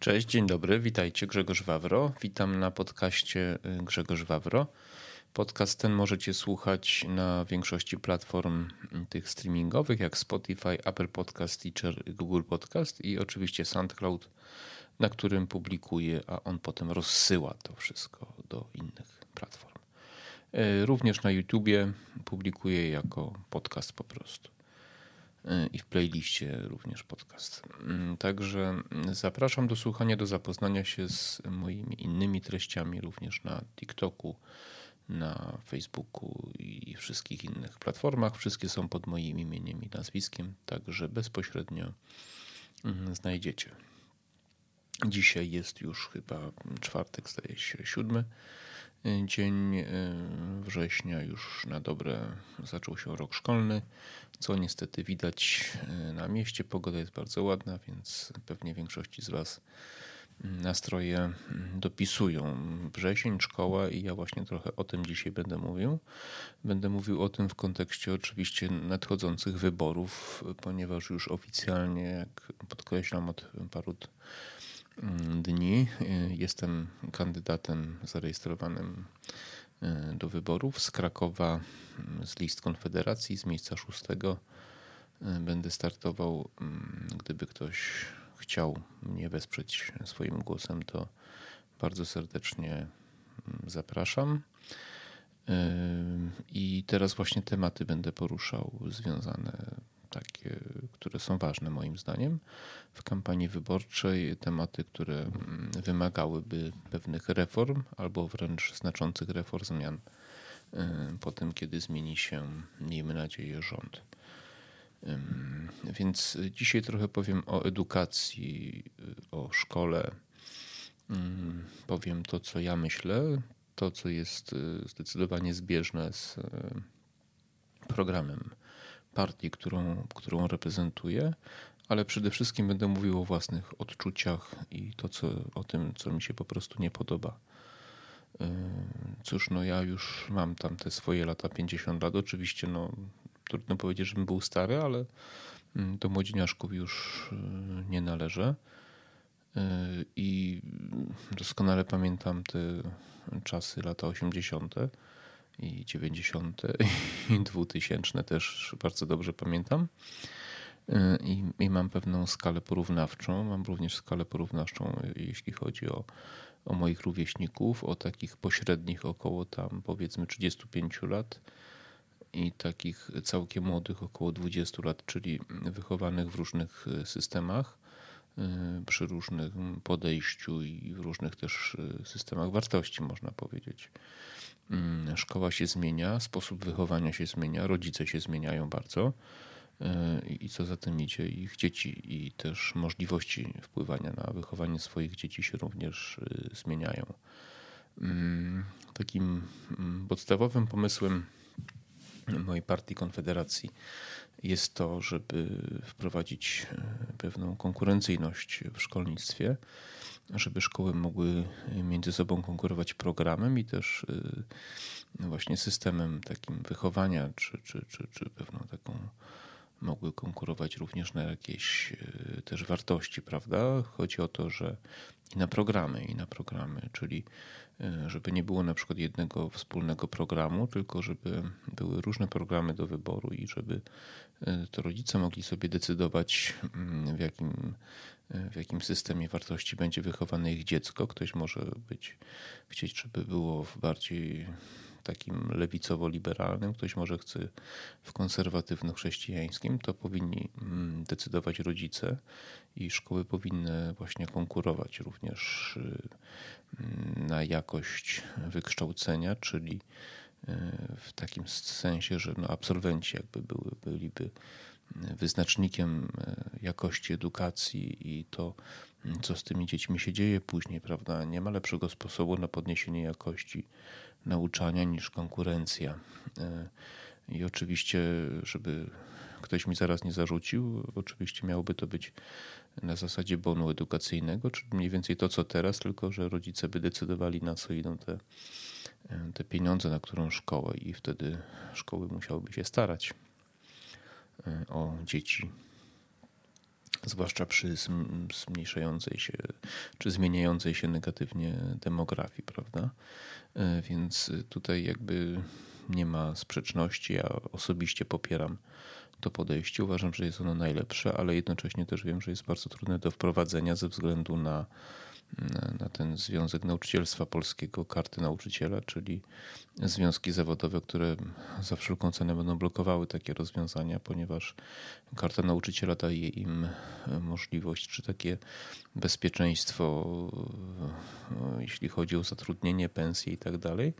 Cześć, dzień dobry, witajcie Grzegorz Wawro. Witam na podcaście y, Grzegorz Wawro. Podcast ten możecie słuchać na większości platform tych streamingowych, jak Spotify, Apple Podcast, Teacher, Google Podcast i oczywiście SoundCloud, na którym publikuję, a on potem rozsyła to wszystko do innych platform. Y, również na YouTubie publikuję jako podcast po prostu i w playliście również podcast. Mm, także zapraszam do słuchania, do zapoznania się z moimi innymi treściami również na TikToku, na Facebooku i wszystkich innych platformach. Wszystkie są pod moim imieniem i nazwiskiem, także bezpośrednio mm, znajdziecie. Dzisiaj jest już chyba czwartek, zdaje się, siódmy dzień e, września już na dobre zaczął się rok szkolny, co niestety widać e, na mieście. Pogoda jest bardzo ładna, więc pewnie większości z Was nastroje dopisują. Wrzesień, szkoła i ja właśnie trochę o tym dzisiaj będę mówił. Będę mówił o tym w kontekście oczywiście nadchodzących wyborów, ponieważ już oficjalnie, jak podkreślam od paru dni. Y, jestem kandydatem zarejestrowanym y, do wyborów z Krakowa, mm, z list Konfederacji, z miejsca szóstego. Y, będę startował. Mm, gdyby ktoś chciał mnie wesprzeć swoim głosem, to bardzo serdecznie zapraszam. I teraz właśnie tematy będę poruszał związane takie, które są ważne moim zdaniem w kampanii wyborczej, tematy, które mm, wymagałyby pewnych reform albo wręcz znaczących reform zmian y, po tym, kiedy zmieni się, miejmy nadzieję, rząd. Więc dzisiaj trochę powiem o edukacji, y, o szkole. Powiem to, co ja myślę, to, co jest y, zdecydowanie zbieżne z programem partii, którą, którą reprezentuję, ale przede wszystkim będę mówił o własnych odczuciach i to, co, o tym, co mi się po prostu nie podoba. Yy, cóż, no ja już mam tam te swoje lata 50 lat. Oczywiście, no trudno powiedzieć, żebym był stary, ale mm, do młodzieniaszków już yy, nie należę. Yy, I doskonale pamiętam te czasy, lata 80 i 90. i 2000 też bardzo dobrze pamiętam. Y, I, I, mam pewną skalę porównawczą. Mam również skalę porównawczą, jeśli chodzi o, o moich rówieśników, o takich pośrednich około tam powiedzmy 35 lat i takich całkiem młodych około 20 lat, czyli wychowanych w różnych systemach, y, przy różnym podejściu i w różnych też systemach wartości, można powiedzieć. Mm, szkoła się zmienia, sposób wychowania się zmienia, rodzice się zmieniają bardzo e, i co za tym idzie, ich dzieci i też możliwości wpływania na wychowanie swoich dzieci się również e, zmieniają. Mm, takim mm, podstawowym pomysłem mojej partii Konfederacji jest to, żeby wprowadzić e, pewną konkurencyjność w szkolnictwie żeby szkoły mogły między sobą konkurować programem i też y, właśnie systemem takim wychowania, czy, czy, czy, czy pewną taką mogły konkurować również na jakieś y, też wartości, prawda? Chodzi o to, że i na programy, i na programy, czyli y, żeby nie było na przykład jednego wspólnego programu, tylko żeby były różne programy do wyboru i żeby to rodzice mogli sobie decydować, mm, w jakim w jakim systemie wartości będzie wychowane ich dziecko. Ktoś może być, chcieć, żeby było w bardziej takim lewicowo-liberalnym, ktoś może chce w konserwatywno-chrześcijańskim, to powinni mm, decydować rodzice i szkoły powinny właśnie konkurować również y, na jakość wykształcenia, czyli y, w takim sensie, że no absolwenci jakby były, byliby wyznacznikiem e, jakości edukacji i to, co z tymi dziećmi się dzieje później, prawda? Nie ma lepszego sposobu na podniesienie jakości nauczania niż konkurencja. E, I oczywiście, żeby ktoś mi zaraz nie zarzucił, oczywiście miałoby to być na zasadzie bonu edukacyjnego, czyli mniej więcej to, co teraz, tylko że rodzice by decydowali, na co idą te, e, te pieniądze, na którą szkołę, i wtedy szkoły musiałyby się starać. E, o dzieci zwłaszcza przy zmniejszającej się czy zmieniającej się negatywnie demografii, prawda? Więc tutaj jakby nie ma sprzeczności. Ja osobiście popieram to podejście. Uważam, że jest ono najlepsze, ale jednocześnie też wiem, że jest bardzo trudne do wprowadzenia ze względu na na ten Związek Nauczycielstwa Polskiego, karty nauczyciela, czyli związki zawodowe, które za wszelką cenę będą blokowały takie rozwiązania, ponieważ karta nauczyciela daje im możliwość, czy takie bezpieczeństwo, jeśli chodzi o zatrudnienie, pensje i tak dalej,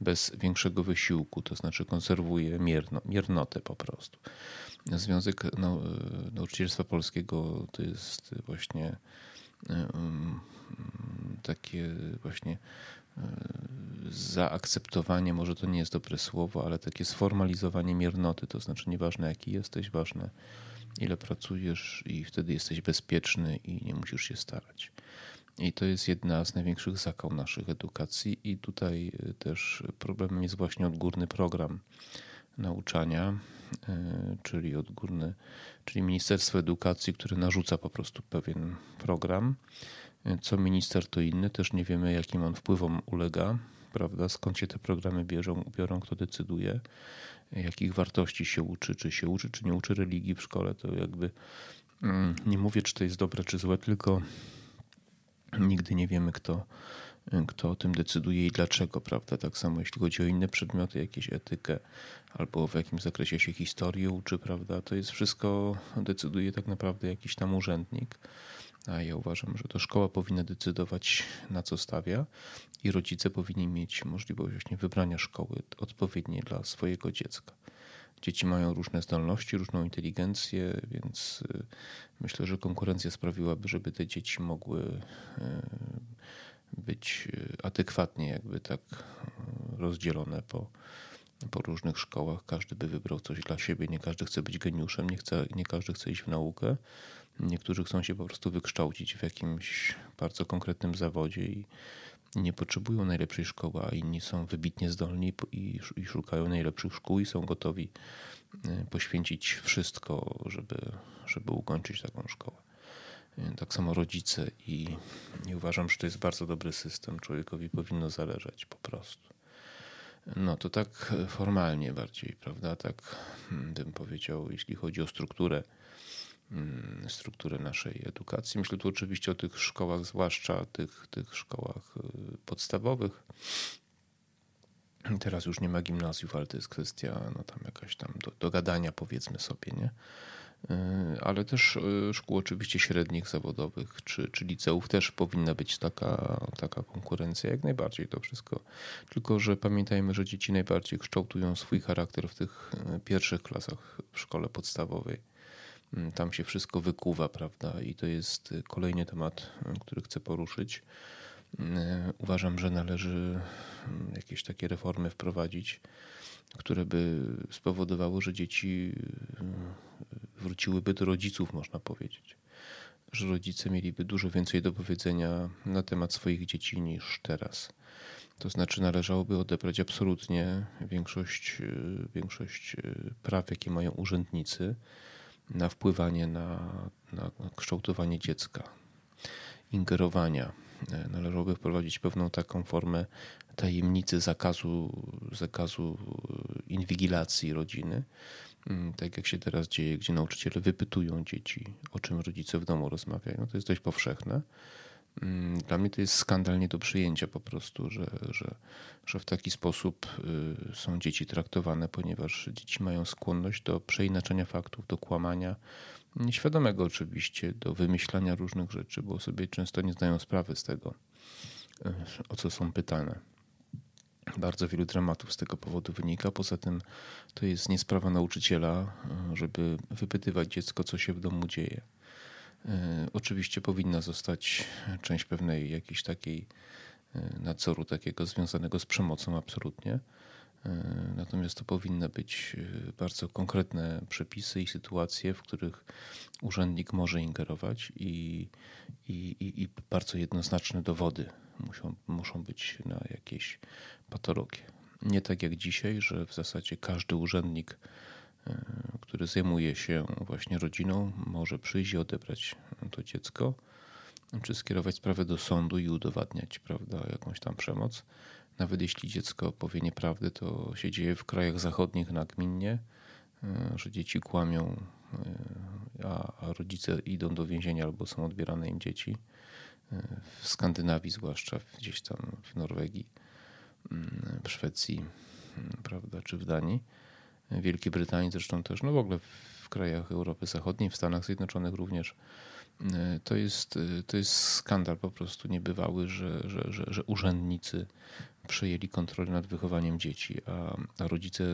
bez większego wysiłku, to znaczy konserwuje mierno, miernotę po prostu. Związek Nauczycielstwa Polskiego to jest właśnie takie właśnie e, zaakceptowanie, może to nie jest dobre słowo, ale takie sformalizowanie miernoty, to znaczy nieważne jaki jesteś, ważne ile pracujesz i wtedy jesteś bezpieczny i nie musisz się starać. I to jest jedna z największych zakał naszych edukacji. I tutaj e, też problemem jest właśnie odgórny program nauczania, e, czyli odgórny, czyli Ministerstwo Edukacji, które narzuca po prostu pewien program co minister to inny, też nie wiemy jakim on wpływom ulega, prawda? Skąd się te programy bierzą, biorą, kto decyduje, jakich wartości się uczy, czy się uczy, czy nie uczy religii w szkole, to jakby mm, nie mówię, czy to jest dobre, czy złe, tylko nigdy nie wiemy, kto, kto o tym decyduje i dlaczego, prawda? Tak samo jeśli chodzi o inne przedmioty, jakieś etykę albo w jakimś zakresie się historię uczy, prawda? To jest wszystko, decyduje tak naprawdę jakiś tam urzędnik. A ja uważam, że to szkoła powinna decydować, na co stawia, i rodzice powinni mieć możliwość właśnie wybrania szkoły odpowiedniej dla swojego dziecka. Dzieci mają różne zdolności, różną inteligencję, więc y, myślę, że konkurencja sprawiłaby, żeby te dzieci mogły y, być y, adekwatnie, jakby tak rozdzielone po, po różnych szkołach. Każdy by wybrał coś dla siebie. Nie każdy chce być geniuszem, nie, chce, nie każdy chce iść w naukę. Niektórzy chcą się po prostu wykształcić w jakimś bardzo konkretnym zawodzie i nie potrzebują najlepszej szkoły, a inni są wybitnie zdolni i, i szukają najlepszych szkół i są gotowi e, poświęcić wszystko, żeby, żeby ukończyć taką szkołę. E, tak samo rodzice i, i uważam, że to jest bardzo dobry system. Człowiekowi powinno zależeć po prostu. No to tak formalnie bardziej, prawda? Tak hmm, bym powiedział, jeśli chodzi o strukturę Mm, strukturę naszej edukacji. Myślę tu oczywiście o tych szkołach, zwłaszcza tych, tych szkołach y, podstawowych. Teraz już nie ma gimnazjów, ale to jest kwestia no tam jakaś tam do, dogadania powiedzmy sobie, nie? Y, ale też y, szkół oczywiście średnich, zawodowych czy, czy liceów też powinna być taka, taka konkurencja, jak najbardziej to wszystko. Tylko, że pamiętajmy, że dzieci najbardziej kształtują swój charakter w tych pierwszych klasach w szkole podstawowej tam się wszystko wykuwa, prawda? I to jest kolejny temat, mm, który chcę poruszyć. Mm, uważam, że należy jakieś takie reformy wprowadzić, które by spowodowały, że dzieci wróciłyby do rodziców, można powiedzieć. Że rodzice mieliby dużo więcej do powiedzenia na temat swoich dzieci niż teraz. To znaczy, należałoby odebrać absolutnie większość, większość praw, jakie mają urzędnicy na wpływanie na, na kształtowanie dziecka, ingerowania. Należałoby wprowadzić pewną taką formę tajemnicy zakazu, zakazu inwigilacji rodziny, mm, tak jak się teraz dzieje, gdzie nauczyciele wypytują dzieci, o czym rodzice w domu rozmawiają. To jest dość powszechne. Mm, dla mnie to jest skandal nie do przyjęcia po prostu, że, że, że w taki sposób y, są dzieci traktowane, ponieważ dzieci mają skłonność do przeinaczenia faktów, do kłamania, nieświadomego oczywiście, do wymyślania różnych rzeczy, bo sobie często nie zdają sprawy z tego, y, o co są pytane. Bardzo wielu dramatów z tego powodu wynika. Poza tym to jest niesprawa nauczyciela, y, żeby wypytywać dziecko, co się w domu dzieje. E, oczywiście powinna zostać część pewnej jakiejś takiej e, nadzoru takiego związanego z przemocą, absolutnie. E, natomiast to powinny być bardzo konkretne przepisy i sytuacje, w których urzędnik może ingerować i, i, i bardzo jednoznaczne dowody muszą, muszą być na jakieś patologie. Nie tak jak dzisiaj, że w zasadzie każdy urzędnik, który który zajmuje się właśnie rodziną, może przyjść i odebrać to dziecko, czy skierować sprawę do sądu i udowadniać, prawda, jakąś tam przemoc. Nawet jeśli dziecko powie nieprawdę, to się dzieje w krajach zachodnich nagminnie, że dzieci kłamią, a rodzice idą do więzienia albo są odbierane im dzieci. W Skandynawii, zwłaszcza gdzieś tam w Norwegii, w Szwecji, prawda, czy w Danii. Wielkiej Brytanii zresztą też, no w ogóle w krajach Europy Zachodniej, w Stanach Zjednoczonych również. To jest, to jest skandal po prostu niebywały, że, że, że, że urzędnicy przejęli kontrolę nad wychowaniem dzieci, a, rodzice,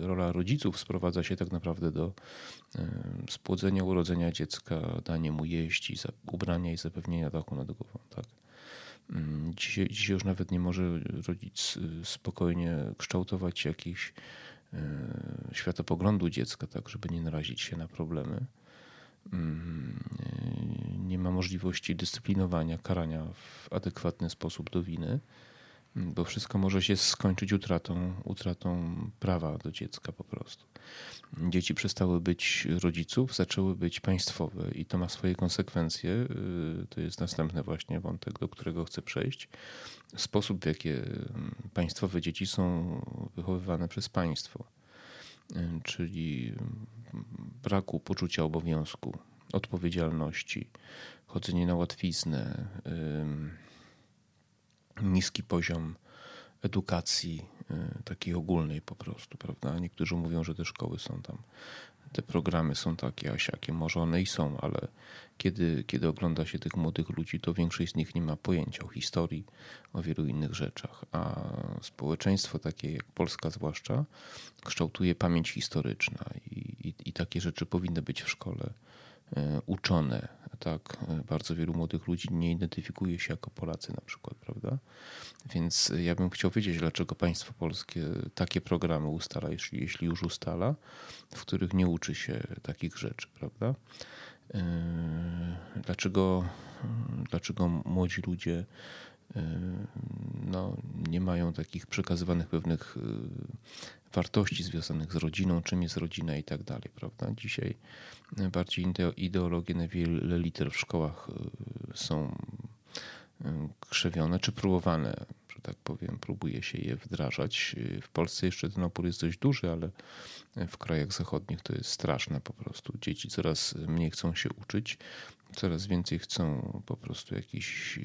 rola rodziców sprowadza się tak naprawdę do spłodzenia, urodzenia dziecka, dania mu jeść, i ubrania i zapewnienia dachu nad głową. Tak? Dzisiaj, dzisiaj już nawet nie może rodzic spokojnie kształtować jakichś światopoglądu dziecka, tak, żeby nie narazić się na problemy. Nie ma możliwości dyscyplinowania, karania w adekwatny sposób do winy, bo wszystko może się skończyć utratą, utratą prawa do dziecka po prostu. Dzieci przestały być rodziców, zaczęły być państwowe i to ma swoje konsekwencje. To jest następny właśnie wątek, do którego chcę przejść. Sposób, w jaki państwowe dzieci są wychowywane przez państwo czyli braku poczucia obowiązku, odpowiedzialności, chodzenie na łatwiznę, niski poziom edukacji takiej ogólnej po prostu, prawda? Niektórzy mówią, że te szkoły są tam, te programy są takie, a siakie. Może one i są, ale kiedy, kiedy ogląda się tych młodych ludzi, to większość z nich nie ma pojęcia o historii, o wielu innych rzeczach. A społeczeństwo takie jak Polska zwłaszcza kształtuje pamięć historyczna i, i, i takie rzeczy powinny być w szkole e, uczone. Tak, bardzo wielu młodych ludzi nie identyfikuje się jako Polacy na przykład, prawda? Więc ja bym chciał wiedzieć, dlaczego państwo polskie takie programy ustala, jeśli, jeśli już ustala, w których nie uczy się takich rzeczy, prawda? Dlaczego, dlaczego młodzi ludzie no, nie mają takich przekazywanych pewnych yy, wartości związanych z rodziną, czym jest rodzina i tak dalej, prawda? Dzisiaj bardziej ideologie na wiele liter w szkołach są krzewione czy próbowane, że tak powiem, próbuje się je wdrażać. W Polsce jeszcze ten opór jest dość duży, ale w krajach zachodnich to jest straszne po prostu. Dzieci coraz mniej chcą się uczyć, coraz więcej chcą po prostu jakichś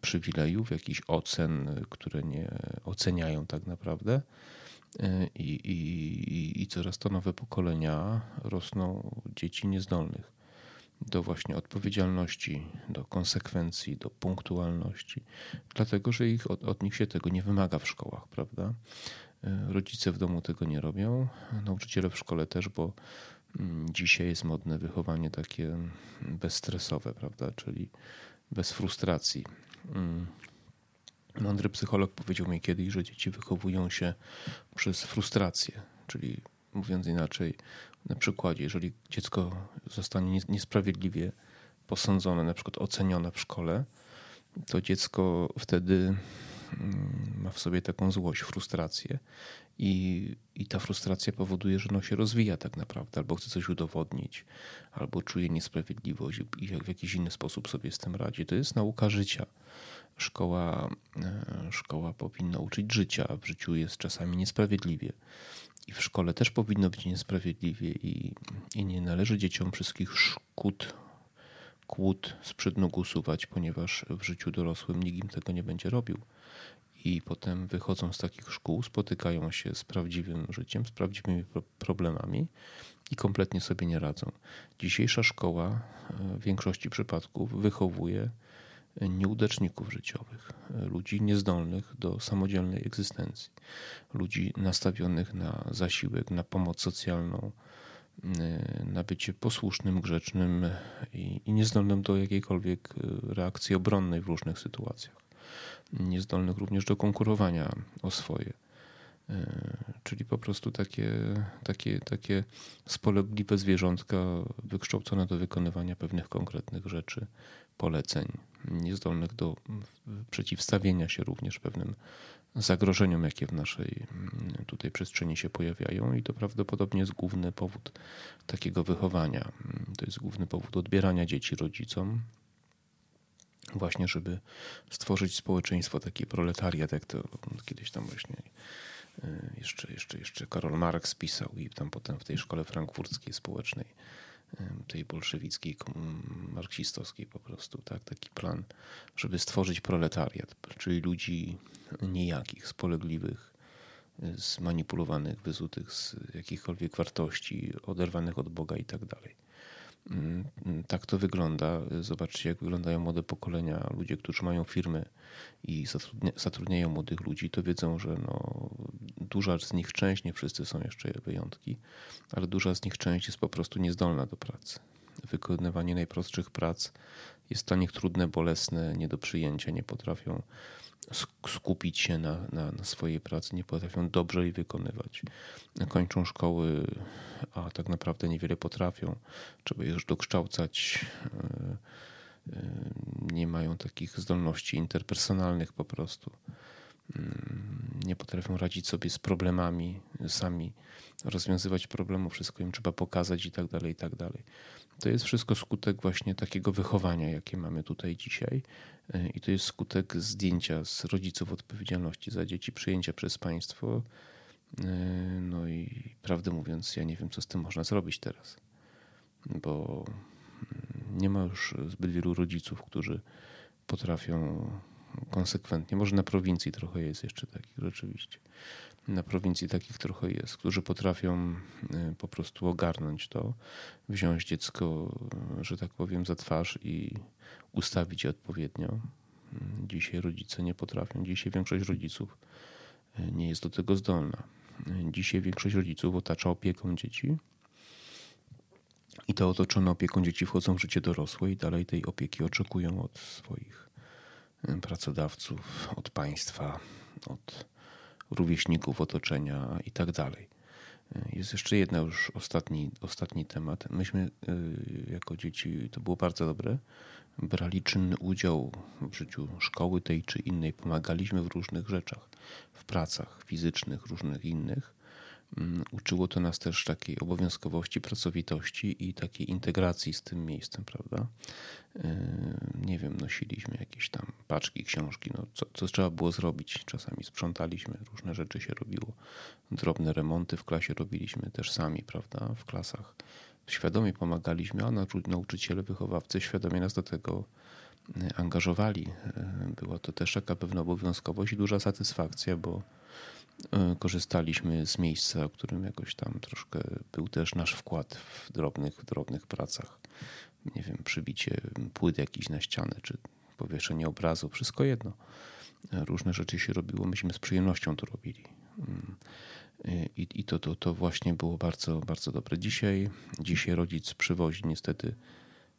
przywilejów, jakichś ocen, które nie oceniają tak naprawdę. I, i, I coraz to nowe pokolenia rosną dzieci niezdolnych do właśnie odpowiedzialności, do konsekwencji, do punktualności, dlatego że ich, od, od nich się tego nie wymaga w szkołach, prawda? E, rodzice w domu tego nie robią, nauczyciele w szkole też, bo dzisiaj jest modne wychowanie takie bezstresowe, prawda? Czyli bez frustracji. Mm. Mądry psycholog powiedział mi kiedyś, że dzieci wychowują się przez frustrację, czyli mówiąc inaczej, na przykładzie, jeżeli dziecko zostanie niesprawiedliwie posądzone, na przykład ocenione w szkole, to dziecko wtedy mm, ma w sobie taką złość, frustrację i, i ta frustracja powoduje, że no się rozwija tak naprawdę, albo chce coś udowodnić, albo czuje niesprawiedliwość i w jakiś inny sposób sobie z tym radzi. To jest nauka życia. Szkoła, e, szkoła powinna uczyć życia, w życiu jest czasami niesprawiedliwie i w szkole też powinno być niesprawiedliwie i, i nie należy dzieciom wszystkich szkód, kłód z nóg usuwać, ponieważ w życiu dorosłym nikt tego nie będzie robił. I potem wychodzą z takich szkół, spotykają się z prawdziwym życiem, z prawdziwymi problemami i kompletnie sobie nie radzą. Dzisiejsza szkoła w większości przypadków wychowuje nieudaczników życiowych, ludzi niezdolnych do samodzielnej egzystencji, ludzi nastawionych na zasiłek, na pomoc socjalną, na bycie posłusznym, grzecznym i, i niezdolnym do jakiejkolwiek reakcji obronnej w różnych sytuacjach. Niezdolnych również do konkurowania o swoje. Czyli po prostu takie, takie, takie spolegliwe zwierzątka wykształcone do wykonywania pewnych konkretnych rzeczy, poleceń, niezdolnych do przeciwstawienia się również pewnym zagrożeniom, jakie w naszej mm, tutaj przestrzeni się pojawiają, i to prawdopodobnie jest główny powód takiego wychowania. To jest główny powód odbierania dzieci rodzicom, właśnie, żeby stworzyć społeczeństwo, taki proletariat, jak to kiedyś tam właśnie y, jeszcze, jeszcze, jeszcze Karol Marx pisał i tam potem w tej szkole frankfurckiej społecznej, tej bolszewickiej, marksistowskiej po prostu, tak, taki plan, żeby stworzyć proletariat, czyli ludzi nijakich, spolegliwych, y, zmanipulowanych, wyzutych z jakichkolwiek wartości, oderwanych od Boga i tak dalej. Mm, tak to wygląda. Zobaczcie, jak wyglądają młode pokolenia. Ludzie, którzy mają firmy i zatrudnia, zatrudniają młodych ludzi, to wiedzą, że no, duża z nich część, nie wszyscy są jeszcze wyjątki, ale duża z nich część jest po prostu niezdolna do pracy. Wykonywanie najprostszych prac jest dla nich trudne, bolesne, nie do przyjęcia, nie potrafią skupić się na, na, na, swojej pracy, nie potrafią dobrze jej wykonywać. Kończą szkoły, a tak naprawdę niewiele potrafią. Trzeba je już dokształcać. E, e, nie mają takich zdolności interpersonalnych po prostu. Mm, nie potrafią radzić sobie z problemami sami, rozwiązywać problemów, wszystko im trzeba pokazać i tak dalej, i tak dalej. To jest wszystko skutek właśnie takiego wychowania, jakie mamy tutaj dzisiaj. I to jest skutek zdjęcia z rodziców odpowiedzialności za dzieci, przyjęcia przez państwo. No i prawdę mówiąc, ja nie wiem, co z tym można zrobić teraz, bo nie ma już zbyt wielu rodziców, którzy potrafią konsekwentnie, może na prowincji trochę jest jeszcze takich rzeczywiście, na prowincji takich trochę jest, którzy potrafią e, po prostu ogarnąć to, wziąć dziecko, że tak powiem, za twarz i ustawić je odpowiednio. Mm, dzisiaj rodzice nie potrafią, dzisiaj większość rodziców e, nie jest do tego zdolna. Dzisiaj większość rodziców otacza opieką dzieci. I te otoczone opieką dzieci wchodzą w życie dorosłe i dalej tej opieki oczekują od swoich pracodawców, od państwa, od rówieśników, otoczenia i tak dalej. Jest jeszcze jedna już ostatni, ostatni temat. Myśmy y, jako dzieci, to było bardzo dobre, brali czynny udział w życiu szkoły tej czy innej, pomagaliśmy w różnych rzeczach, w pracach fizycznych, różnych innych. Mm, uczyło to nas też takiej obowiązkowości, pracowitości i takiej integracji z tym miejscem, prawda? Yy, nie wiem, nosiliśmy jakieś tam paczki, książki, no co, co trzeba było zrobić. Czasami sprzątaliśmy, różne rzeczy się robiło. Drobne remonty w klasie robiliśmy też sami, prawda? W klasach. Świadomie pomagaliśmy, a nauczyciele, wychowawcy świadomie nas do tego yy, angażowali. Yy, była to też taka pewna obowiązkowość i duża satysfakcja, bo korzystaliśmy z miejsca, którym jakoś tam troszkę był też nasz wkład w drobnych, drobnych pracach. Nie wiem, przybicie płyt jakiś na ścianę, czy powieszenie obrazu, wszystko jedno. E, różne rzeczy się robiło, myśmy z przyjemnością to robili. Mm. E, I, i to, to, to właśnie było bardzo, bardzo dobre. Dzisiaj, dzisiaj rodzic przywozi niestety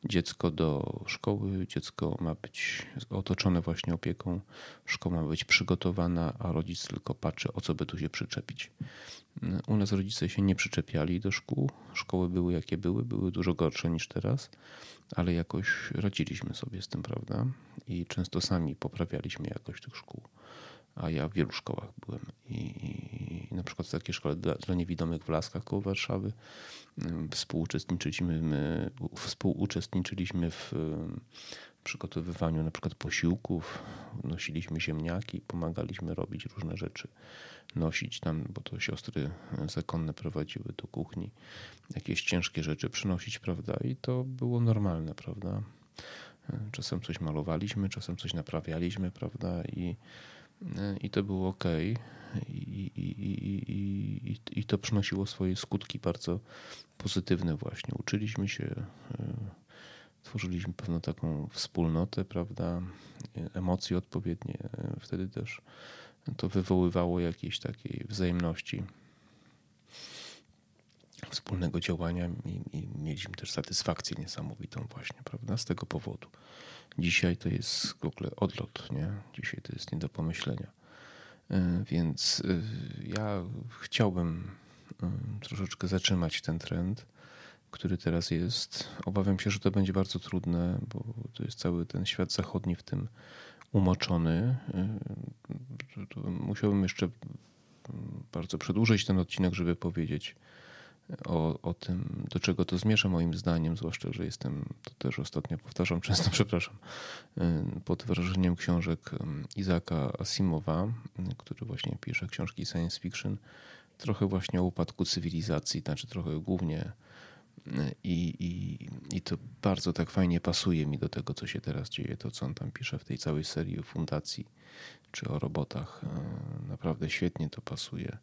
dziecko do szkoły, dziecko ma być otoczone właśnie opieką, szkoła ma być przygotowana, a rodzic tylko patrzy, o co by tu się przyczepić. U nas rodzice się nie przyczepiali do szkół. Szkoły były jakie były, były dużo gorsze niż teraz, ale jakoś radziliśmy sobie z tym, prawda? I często sami poprawialiśmy jakość tych szkół a ja w wielu szkołach byłem. I, i na przykład w takiej szkole dla, dla, niewidomych w Laskach koło Warszawy współuczestniczyliśmy, my, współuczestniczyliśmy w przygotowywaniu na przykład posiłków, nosiliśmy ziemniaki, pomagaliśmy robić różne rzeczy, nosić tam, bo to siostry zakonne prowadziły do kuchni, jakieś ciężkie rzeczy przynosić, prawda? I to było normalne, prawda? Czasem coś malowaliśmy, czasem coś naprawialiśmy, prawda? I i to było ok. I, i, i, i, to przynosiło swoje skutki bardzo pozytywne właśnie. Uczyliśmy się, e, tworzyliśmy pewną taką wspólnotę, prawda, emocje odpowiednie. Wtedy też to wywoływało jakieś takiej wzajemności wspólnego działania i, i mieliśmy też satysfakcję niesamowitą właśnie, prawda, z tego powodu. Dzisiaj to jest w ogóle odlot, nie? Dzisiaj to jest nie do pomyślenia. E, więc e, ja chciałbym e, troszeczkę zatrzymać ten trend, który teraz jest. Obawiam się, że to będzie bardzo trudne, bo to jest cały ten świat zachodni w tym umoczony. Musiałbym jeszcze bardzo przedłużyć ten odcinek, żeby powiedzieć o, o tym, do czego to zmierza moim zdaniem, zwłaszcza, że jestem, to też ostatnio powtarzam często, przepraszam, pod wrażeniem książek Izaka Asimowa, który właśnie pisze książki science fiction, trochę właśnie o upadku cywilizacji, znaczy trochę głównie i, i, I to bardzo tak fajnie pasuje mi do tego, co się teraz dzieje, to co on tam pisze w tej całej serii o fundacji czy o robotach. E, naprawdę świetnie to pasuje.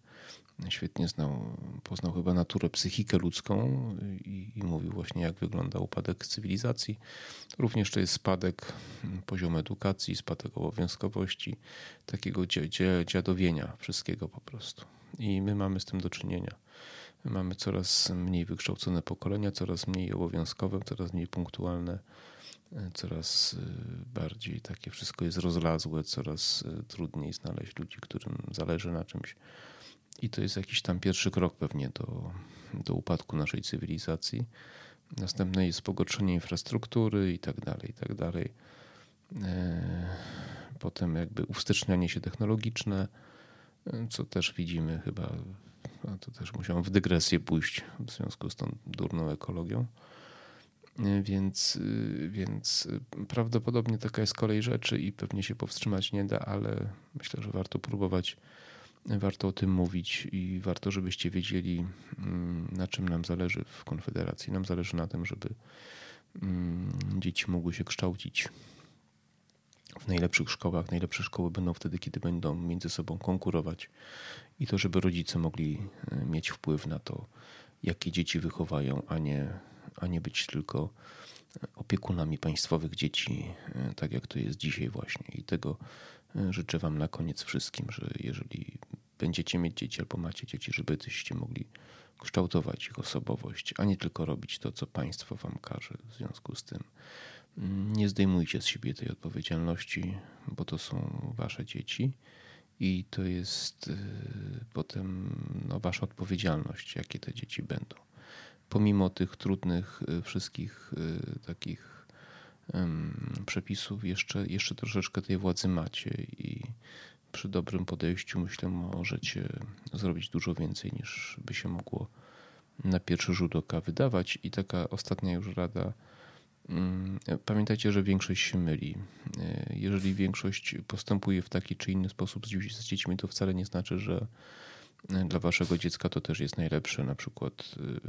Świetnie znał, poznał chyba naturę, psychikę ludzką i, i mówił właśnie, jak wygląda upadek cywilizacji. Również to jest spadek poziomu edukacji, spadek obowiązkowości, takiego dziadowienia wszystkiego po prostu. I my mamy z tym do czynienia. Mamy coraz mniej wykształcone pokolenia, coraz mniej obowiązkowe, coraz mniej punktualne, e, coraz e, bardziej takie wszystko jest rozlazłe, coraz e, trudniej znaleźć ludzi, którym zależy na czymś. I to jest jakiś tam pierwszy krok pewnie do, do upadku naszej cywilizacji. Następne jest pogorszenie infrastruktury i tak dalej, i tak dalej. Potem jakby uwstecznianie się technologiczne, co też widzimy chyba a to też musiałem w dygresję pójść w związku z tą durną ekologią. Więc, więc prawdopodobnie taka jest kolej rzeczy i pewnie się powstrzymać nie da, ale myślę, że warto próbować, warto o tym mówić i warto, żebyście wiedzieli, mm, na czym nam zależy w Konfederacji. Nam zależy na tym, żeby mm, dzieci mogły się kształcić w najlepszych szkołach. Najlepsze szkoły będą wtedy, kiedy będą między sobą konkurować i to, żeby rodzice mogli e, mieć wpływ na to, jakie dzieci wychowają, a nie, a nie być tylko opiekunami państwowych dzieci, e, tak jak to jest dzisiaj właśnie. I tego e, życzę Wam na koniec wszystkim, że jeżeli będziecie mieć dzieci albo macie dzieci, żebyście mogli kształtować ich osobowość, a nie tylko robić to, co państwo Wam każe. W związku z tym nie zdejmujcie z siebie tej odpowiedzialności, bo to są Wasze dzieci i to jest y, potem no, wasza odpowiedzialność, jakie te dzieci będą. Pomimo tych trudnych y, wszystkich y, takich przepisów, jeszcze, jeszcze troszeczkę tej władzy macie i przy dobrym podejściu myślę możecie zrobić dużo więcej niż by się mogło na pierwszy rzut oka wydawać. I taka ostatnia już rada pamiętajcie, że większość się myli. E, jeżeli większość postępuje w taki czy inny sposób z dziećmi, to wcale nie znaczy, że e, dla waszego dziecka to też jest najlepsze. Na przykład e,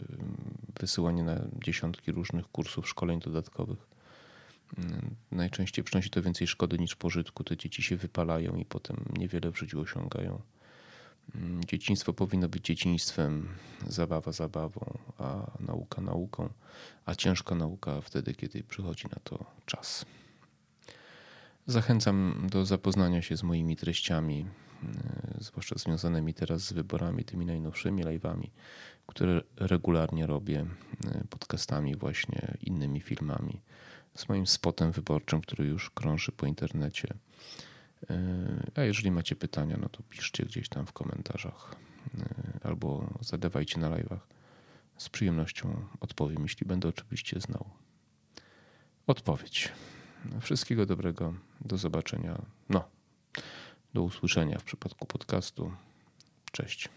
wysyłanie na dziesiątki różnych kursów, szkoleń dodatkowych. Najczęściej przynosi to więcej szkody niż pożytku. Te dzieci się wypalają i potem niewiele w życiu osiągają. Mm, dzieciństwo powinno być dzieciństwem, zabawa zabawą, a nauka nauką, a ciężka nauka wtedy, kiedy przychodzi na to czas. Zachęcam do zapoznania się z moimi treściami, y, zwłaszcza związanymi teraz z wyborami, tymi najnowszymi live'ami, które regularnie robię, y, podcastami, właśnie innymi filmami, z moim spotem wyborczym, który już krąży po internecie a jeżeli macie pytania, no to piszcie gdzieś tam w komentarzach e, albo zadawajcie na live'ach. Z przyjemnością odpowiem, jeśli będę oczywiście znał odpowiedź. Wszystkiego dobrego, do zobaczenia. No, do usłyszenia w przypadku podcastu. Cześć.